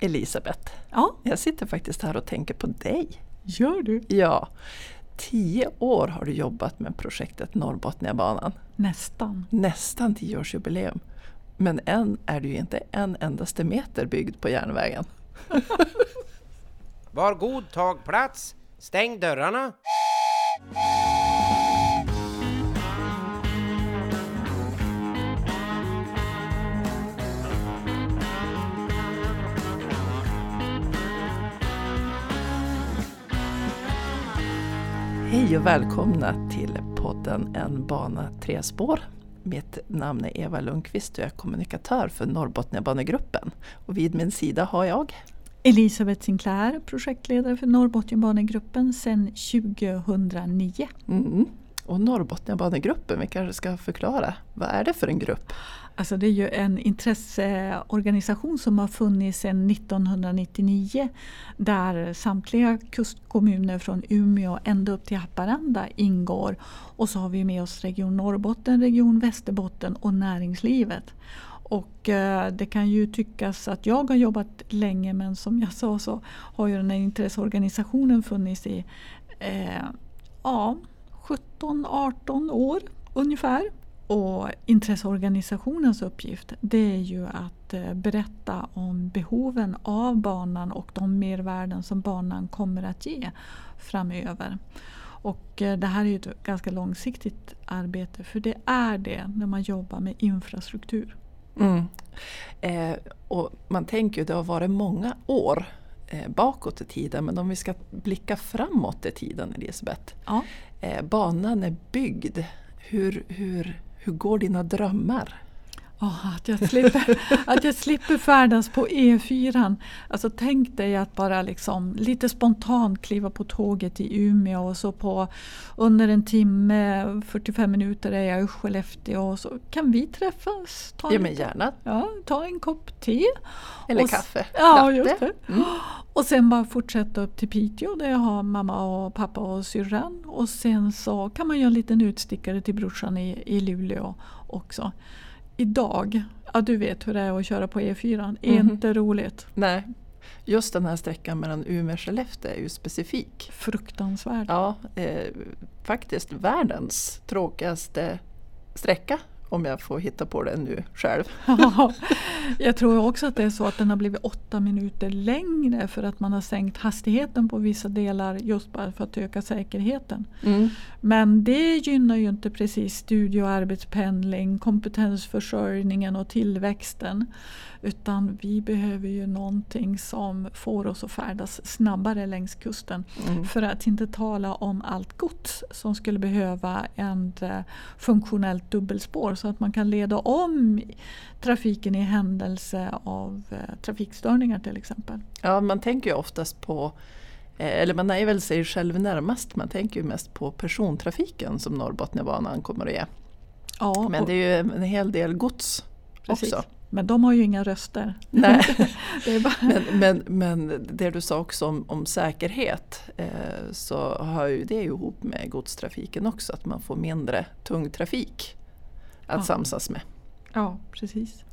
Elisabeth, Ja, jag sitter faktiskt här och tänker på dig. gör du? Ja, tio år har du jobbat med projektet Norrbotniabanan. Nästan. Nästan tioårsjubileum. Men än är det ju inte en endaste meter byggd på järnvägen. Var god tag plats. Stäng dörrarna. Hej och välkomna till podden En bana tre spår. Mitt namn är Eva Lundqvist och jag är kommunikatör för Norrbotniabanegruppen. Och vid min sida har jag Elisabeth Sinclair, projektledare för Norrbotniabanegruppen sedan 2009. mm. och Norrbotniabanegruppen, vi kanske ska förklara. Vad är det för en grupp? Alltså det är ju en intresseorganisation som har funnits sedan 1999 där samtliga kustkommuner från Umeå ända upp till Haparanda ingår. Och så har vi med oss Region Norrbotten, Region Västerbotten och näringslivet. Och eh, det kan ju tyckas att jag har jobbat länge men som jag sa så har ju den här intresseorganisationen funnits i eh, ja, 17-18 år ungefär. Och intresseorganisationens uppgift det är ju att eh, berätta om behoven av banan och de mervärden som banan kommer att ge framöver. Och eh, det här är ju ett ganska långsiktigt arbete för det är det när man jobbar med infrastruktur. Mm. Eh, och man tänker ju det har varit många år eh, bakåt i tiden men om vi ska blicka framåt i tiden Elisabeth. Ja. Eh, banan är byggd. Hur, hur, hur går dina drömmar? Åh, att, jag slipper, att jag slipper färdas på E4. Alltså tänk dig att bara liksom lite spontant kliva på tåget i Umeå och så på under en timme, 45 minuter är jag i Skellefteå och så kan vi träffas. Ta, Ja en, men gärna. ja, ta en kopp te. Eller Och kaffe. Ja, just det. Mm. Och sen bara fortsätta upp till Piteå där jag har mamma och pappa och syrran. Och sen så kan man göra en liten utstickare till brorsan i, i Luleå också. Idag, ja du vet hur det är att köra på E4, är Mhm. inte roligt. Nej, just den här sträckan mellan Umeå och Skellefteå är ju specifik. Fruktansvärt. Ja, eh, faktiskt världens tråkigaste sträcka om jag får hitta på det nu själv. Ja, jag tror också att det är så att den har blivit åtta minuter längre för att man har sänkt hastigheten på vissa delar just bara för att öka säkerheten. Mm. Men det gynnar ju inte precis studie och arbetspendling, kompetensförsörjningen och tillväxten. Utan vi behöver ju någonting som får oss att färdas snabbare längs kusten. Mm. För att inte tala om allt gods som skulle behöva ett eh, funktionellt dubbelspår så att man kan leda om trafiken i händelse av eh, trafikstörningar till exempel. Ja, man tänker ju oftast på eh, eller man är väl sig själv närmast, man tänker ju mest på persontrafiken som Norrbotniabanan kommer att ge. Ja, Men det är ju en hel del gods precis. också. Men de har ju inga röster. Nej. det är bara, Men, men, men det du sa också om, om säkerhet eh, så hör ju det ihop med godstrafiken också, att man får mindre tung trafik att Ja. samsas med. ja, precis.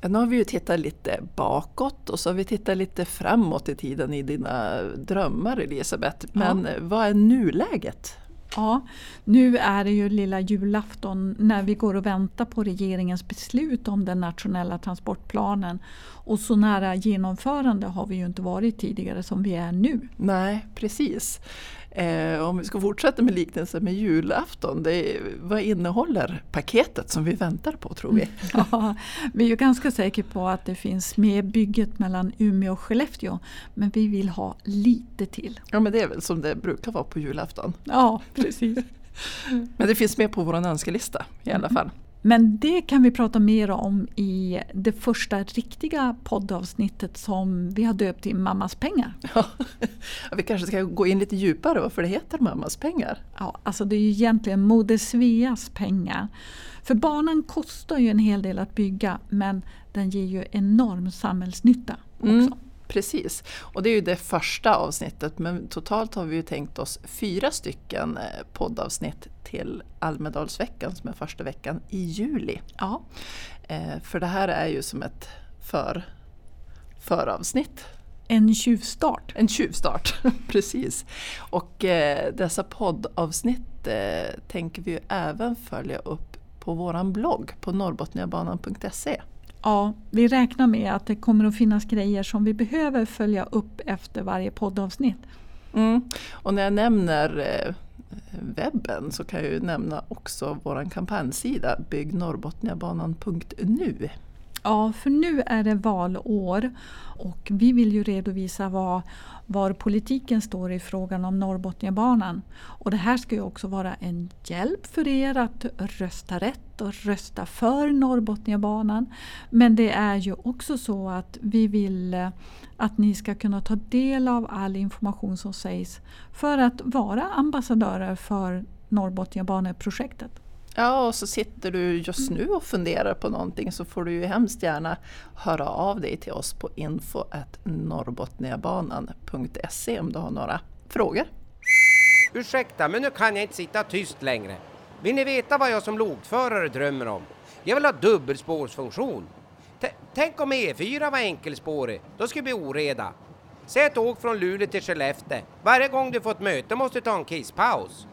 Ja, nu har vi ju tittat lite bakåt och så har vi tittat lite framåt i tiden i dina drömmar Elisabeth. Men eh, vad är nuläget? Ja, nu är det ju lilla julafton när vi går och väntar på regeringens beslut om den nationella transportplanen. Och så nära genomförande har vi ju inte varit tidigare som vi är nu. Nej, precis. Eh, om vi ska fortsätta med liknelsen med julafton, det vad innehåller paketet som vi väntar på tror vi? Ja, vi är ju ganska säkra på att det finns med bygget mellan Umeå och Skellefteå. Men vi vill ha lite till. Ja men det är väl som det brukar vara på julafton. Ja, precis. Men det finns med på vår önskelista i alla fall. Men det kan vi prata mer om i det första riktiga poddavsnittet som vi har döpt till Mammas pengar. Ja. Vi kanske ska gå in lite djupare varför det heter Mammas pengar. Ja, alltså det är ju egentligen Moder Sveas pengar. För banan kostar ju en hel del att bygga men den ger ju enorm samhällsnytta också. Mm. Precis, och det är ju det första avsnittet men totalt har vi ju tänkt oss fyra stycken eh, poddavsnitt till Almedalsveckan som är första veckan i juli. Ja, Eh, För det här är ju som ett för, föravsnitt. En tjuvstart. En tjuvstart, precis. Och eh, dessa poddavsnitt eh, tänker vi ju även följa upp på våran blogg på norrbotniabanan.se. Ja, vi räknar med att det kommer att finnas grejer som vi behöver följa upp efter varje poddavsnitt. Mm. Och när jag nämner eh, webben så kan jag ju nämna också vår kampanjsida byggnorrbotniabanan.nu. Ja, för nu är det valår och vi vill ju redovisa vad, var politiken står i frågan om Norrbotniabanan. Och det här ska ju också vara en hjälp för er att rösta rätt och rösta för Norrbotniabanan. Men det är ju också så att vi vill eh, att ni ska kunna ta del av all information som sägs för att vara ambassadörer för Norrbotniabaneprojektet. Ja, och så sitter du just nu och funderar på någonting så får du ju hemskt gärna höra av dig till oss på info.norrbotniabanan.se om du har några frågor. Ursäkta, men nu kan jag inte sitta tyst längre. Vill ni veta vad jag som lokförare drömmer om? Jag vill ha dubbelspårsfunktion. T tänk om E4 var enkelspårig, då skulle det bli oreda. Säg ett åk från Luleå till Skellefteå. Varje gång du får ett möte måste du ta en kisspaus.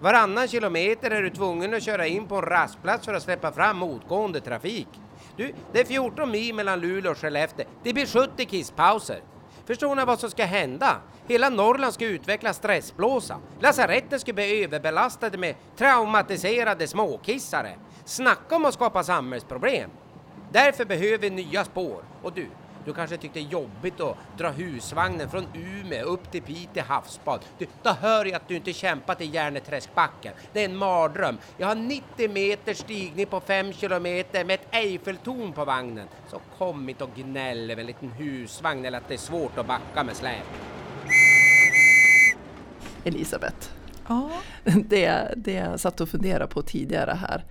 Varannan kilometer är du tvungen att köra in på en rastplats för att släppa fram motgående trafik. Du, det är 14 mil mellan Luleå och Skellefteå. Det blir 70 kisspauser. Förstår ni vad som ska hända? Hela Norrland ska utveckla stressblåsa. Lasaretten ska bli överbelastade med traumatiserade småkissare. Snacka om att skapa samhällsproblem! Därför behöver vi nya spår. Och du, du kanske tyckte det är jobbigt att dra husvagnen från Umeå upp till Piteå havsbad. Du, då hör jag att du inte kämpat i Järneträskbacken. Det är en mardröm. Jag har 90 meter stigning på 5 kilometer med ett Eiffeltorn på vagnen. Så kom inte och gnäll över en liten husvagn eller att det är svårt att backa med släp. Elisabeth, Ja, det, det jag satt och funderade på tidigare här.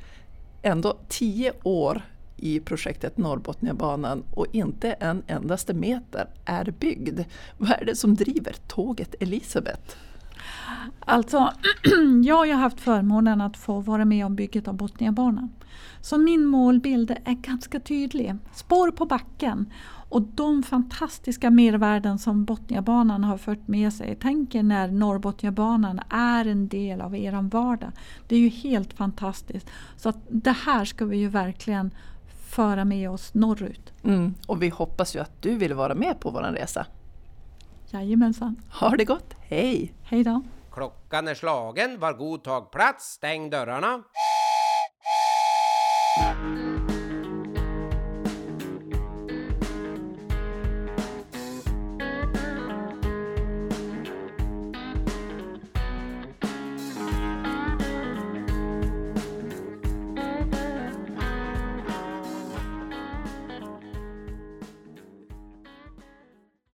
Ändå tio år i projektet Norrbotniabanan och inte en endaste meter är byggd. Vad är det som driver tåget Elisabeth? Alltså, jag har ju haft förmånen att få vara med om bygget av Botniabanan. Så min målbild är ganska tydlig. Spår på backen och de fantastiska mervärden som Botniabanan har fört med sig. Tänk er när Norrbotniabanan är en del av er vardag. Det är ju helt fantastiskt. Så att det här ska vi ju verkligen föra med oss norrut. Mm, och vi hoppas ju att du vill vara med på vår resa. Jajamensan. Ha det gott, hej! Hej då! Klockan är slagen, var god tag plats, stäng dörrarna.